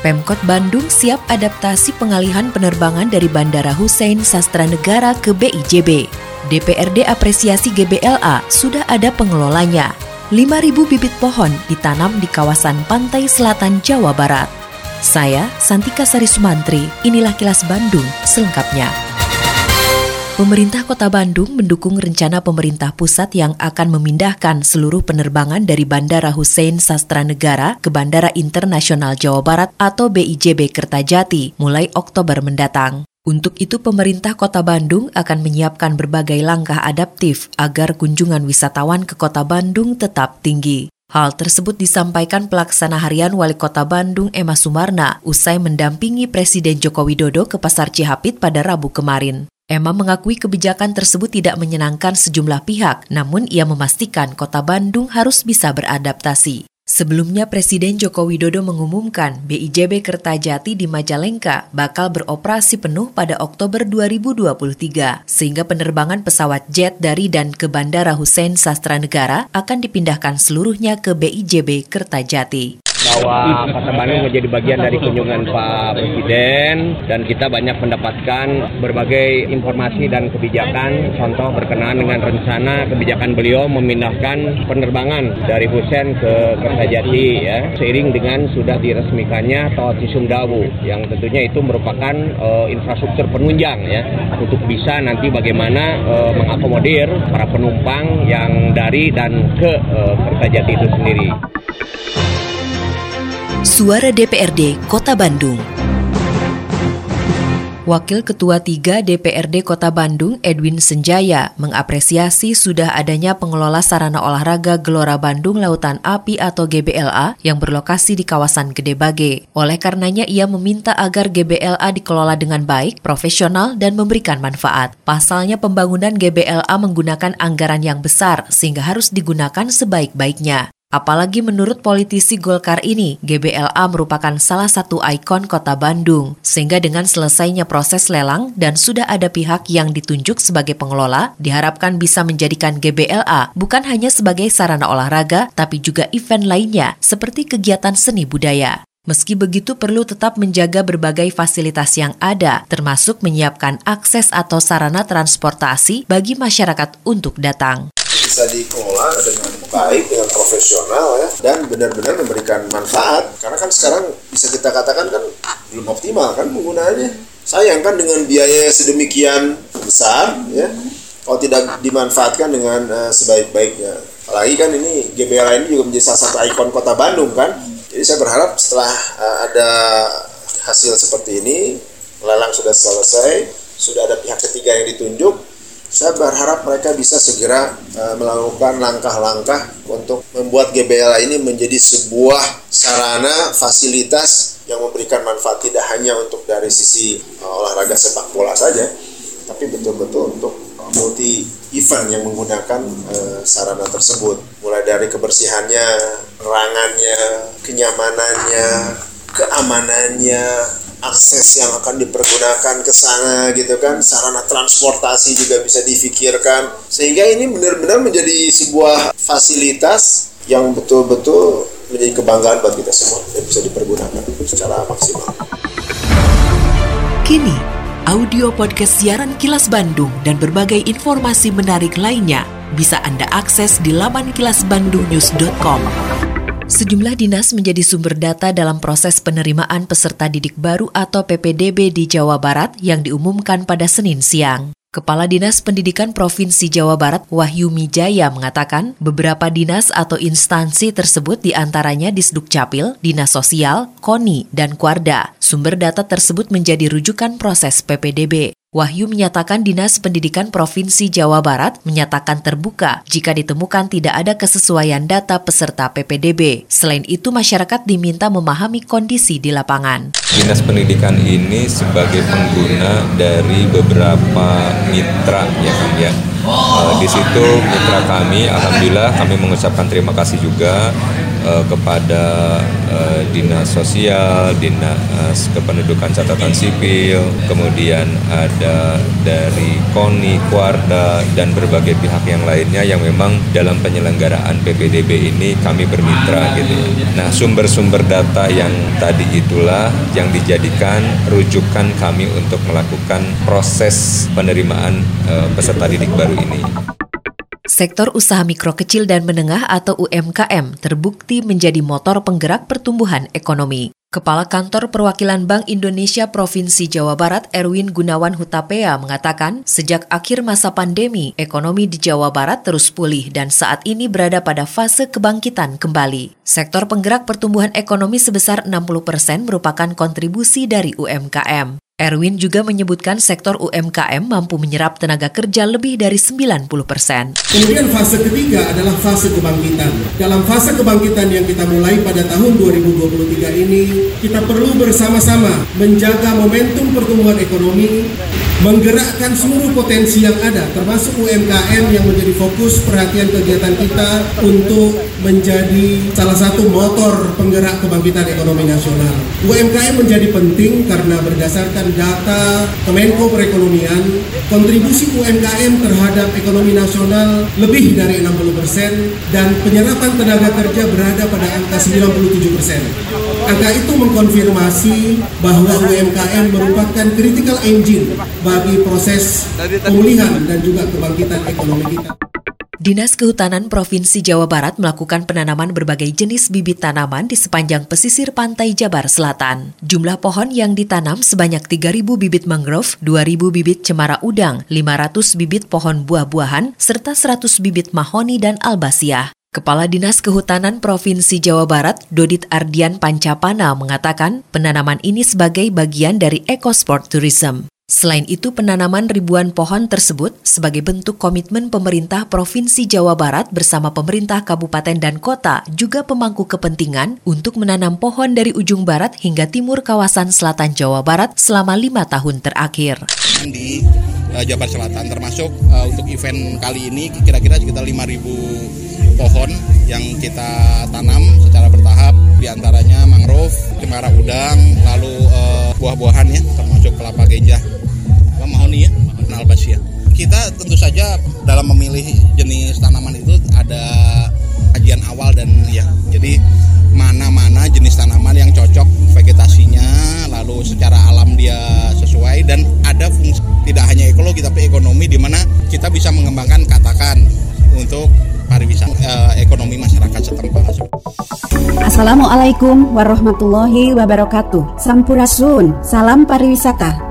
Pemkot Bandung siap adaptasi pengalihan penerbangan dari Bandara Hussein Sastra Negara ke BIJB. DPRD apresiasi GBLA sudah ada pengelolanya. 5.000 bibit pohon ditanam di kawasan pantai selatan Jawa Barat. Saya, Santika Sari Sumantri, inilah kilas Bandung selengkapnya. Pemerintah Kota Bandung mendukung rencana pemerintah pusat yang akan memindahkan seluruh penerbangan dari Bandara Hussein Sastra Negara ke Bandara Internasional Jawa Barat atau BIJB Kertajati mulai Oktober mendatang. Untuk itu, pemerintah Kota Bandung akan menyiapkan berbagai langkah adaptif agar kunjungan wisatawan ke Kota Bandung tetap tinggi. Hal tersebut disampaikan pelaksana harian Wali Kota Bandung Emma Sumarna usai mendampingi Presiden Joko Widodo ke Pasar Cihapit pada Rabu kemarin. Emma mengakui kebijakan tersebut tidak menyenangkan sejumlah pihak, namun ia memastikan kota Bandung harus bisa beradaptasi. Sebelumnya Presiden Joko Widodo mengumumkan BIJB Kertajati di Majalengka bakal beroperasi penuh pada Oktober 2023, sehingga penerbangan pesawat jet dari dan ke Bandara Hussein Sastra Negara akan dipindahkan seluruhnya ke BIJB Kertajati bahwa Kota Bandung menjadi bagian dari kunjungan Pak Presiden dan kita banyak mendapatkan berbagai informasi dan kebijakan contoh berkenaan dengan rencana kebijakan beliau memindahkan penerbangan dari Husen ke Kertajati ya seiring dengan sudah diresmikannya tol Cisumdawu yang tentunya itu merupakan uh, infrastruktur penunjang ya untuk bisa nanti bagaimana uh, mengakomodir para penumpang yang dari dan ke uh, Kertajati itu sendiri. Suara DPRD Kota Bandung. Wakil Ketua 3 DPRD Kota Bandung, Edwin Senjaya, mengapresiasi sudah adanya pengelola sarana olahraga Gelora Bandung Lautan Api atau GBLA yang berlokasi di kawasan Gede Bage. Oleh karenanya, ia meminta agar GBLA dikelola dengan baik, profesional, dan memberikan manfaat. Pasalnya pembangunan GBLA menggunakan anggaran yang besar sehingga harus digunakan sebaik-baiknya. Apalagi menurut politisi Golkar ini, GBLA merupakan salah satu ikon kota Bandung. Sehingga dengan selesainya proses lelang dan sudah ada pihak yang ditunjuk sebagai pengelola, diharapkan bisa menjadikan GBLA bukan hanya sebagai sarana olahraga, tapi juga event lainnya seperti kegiatan seni budaya. Meski begitu perlu tetap menjaga berbagai fasilitas yang ada, termasuk menyiapkan akses atau sarana transportasi bagi masyarakat untuk datang bisa dikelola dengan baik dengan profesional ya dan benar-benar memberikan manfaat. Karena kan sekarang bisa kita katakan kan belum optimal kan penggunaannya. Sayang kan dengan biaya sedemikian besar ya kalau tidak dimanfaatkan dengan uh, sebaik-baiknya. Apalagi kan ini GBL ini juga menjadi salah satu ikon kota Bandung kan. Jadi saya berharap setelah uh, ada hasil seperti ini lelang sudah selesai sudah ada pihak ketiga yang ditunjuk saya berharap mereka bisa segera uh, melakukan langkah-langkah untuk membuat GBLA ini menjadi sebuah sarana fasilitas yang memberikan manfaat tidak hanya untuk dari sisi uh, olahraga sepak bola saja, tapi betul-betul untuk multi event yang menggunakan uh, sarana tersebut, mulai dari kebersihannya, penerangannya, kenyamanannya, keamanannya, akses yang akan dipergunakan ke sana gitu kan sarana transportasi juga bisa difikirkan sehingga ini benar-benar menjadi sebuah fasilitas yang betul-betul menjadi kebanggaan buat kita semua dan bisa dipergunakan secara maksimal. Kini, audio podcast siaran Kilas Bandung dan berbagai informasi menarik lainnya bisa Anda akses di laman kilasbandungnews.com. Sejumlah dinas menjadi sumber data dalam proses penerimaan peserta didik baru atau PPDB di Jawa Barat yang diumumkan pada Senin siang. Kepala Dinas Pendidikan Provinsi Jawa Barat Wahyu Mijaya mengatakan beberapa dinas atau instansi tersebut di antaranya Disduk Capil, Dinas Sosial, KONI, dan Kuarda. Sumber data tersebut menjadi rujukan proses PPDB. Wahyu menyatakan Dinas Pendidikan Provinsi Jawa Barat menyatakan terbuka jika ditemukan tidak ada kesesuaian data peserta PPDB. Selain itu, masyarakat diminta memahami kondisi di lapangan. Dinas Pendidikan ini sebagai pengguna dari beberapa mitra ya kan ya. Di situ mitra kami, alhamdulillah kami mengucapkan terima kasih juga uh, kepada uh, dinas sosial, dinas kependudukan catatan sipil, kemudian ada dari KONI, Kuarda, dan berbagai pihak yang lainnya yang memang dalam penyelenggaraan PPDB ini kami bermitra gitu. Nah sumber-sumber data yang tadi itulah yang dijadikan rujukan kami untuk melakukan proses penerimaan uh, peserta didik baru ini. Sektor usaha mikro kecil dan menengah atau UMKM terbukti menjadi motor penggerak pertumbuhan ekonomi. Kepala Kantor Perwakilan Bank Indonesia Provinsi Jawa Barat Erwin Gunawan Hutapea mengatakan, sejak akhir masa pandemi, ekonomi di Jawa Barat terus pulih dan saat ini berada pada fase kebangkitan kembali. Sektor penggerak pertumbuhan ekonomi sebesar 60 persen merupakan kontribusi dari UMKM. Erwin juga menyebutkan sektor UMKM mampu menyerap tenaga kerja lebih dari 90 persen. Kemudian fase ketiga adalah fase kebangkitan. Dalam fase kebangkitan yang kita mulai pada tahun 2023 ini, kita perlu bersama-sama menjaga momentum pertumbuhan ekonomi, menggerakkan seluruh potensi yang ada, termasuk UMKM yang menjadi fokus perhatian kegiatan kita untuk menjadi salah satu motor penggerak kebangkitan ekonomi nasional. UMKM menjadi penting karena berdasarkan data Kemenko Perekonomian, kontribusi UMKM terhadap ekonomi nasional lebih dari 60 persen dan penyerapan tenaga kerja berada pada angka 97 persen. Angka itu mengkonfirmasi bahwa UMKM merupakan critical engine bagi proses pemulihan dan juga kebangkitan ekonomi kita. Dinas Kehutanan Provinsi Jawa Barat melakukan penanaman berbagai jenis bibit tanaman di sepanjang pesisir pantai Jabar Selatan. Jumlah pohon yang ditanam sebanyak 3.000 bibit mangrove, 2.000 bibit cemara udang, 500 bibit pohon buah-buahan, serta 100 bibit mahoni dan albasiah. Kepala Dinas Kehutanan Provinsi Jawa Barat, Dodit Ardian Pancapana, mengatakan penanaman ini sebagai bagian dari EcoSport Tourism. Selain itu, penanaman ribuan pohon tersebut sebagai bentuk komitmen pemerintah Provinsi Jawa Barat bersama pemerintah kabupaten dan kota juga pemangku kepentingan untuk menanam pohon dari ujung barat hingga timur kawasan selatan Jawa Barat selama lima tahun terakhir. Di uh, Jawa Selatan termasuk uh, untuk event kali ini kira-kira sekitar 5.000 pohon yang kita tanam secara bertahap di antaranya mangrove, cemara udang, lalu uh, buah-buahan ya termasuk kelapa ganja mahoni ya, albasia. Kita tentu saja dalam memilih jenis tanaman itu ada kajian awal dan ya, jadi mana-mana jenis tanaman yang cocok vegetasinya, lalu secara alam dia sesuai dan ada fungsi tidak hanya ekologi tapi ekonomi di mana kita bisa mengembangkan katakan untuk pariwisata eh, ekonomi masyarakat setempat. Assalamualaikum warahmatullahi wabarakatuh. Sampurasun, salam pariwisata.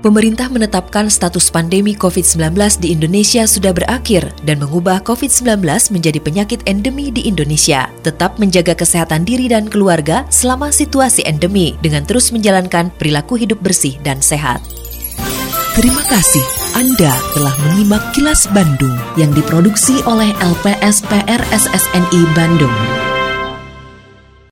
Pemerintah menetapkan status pandemi COVID-19 di Indonesia sudah berakhir dan mengubah COVID-19 menjadi penyakit endemi di Indonesia. Tetap menjaga kesehatan diri dan keluarga selama situasi endemi dengan terus menjalankan perilaku hidup bersih dan sehat. Terima kasih Anda telah menyimak kilas Bandung yang diproduksi oleh LPSPR SSNI Bandung.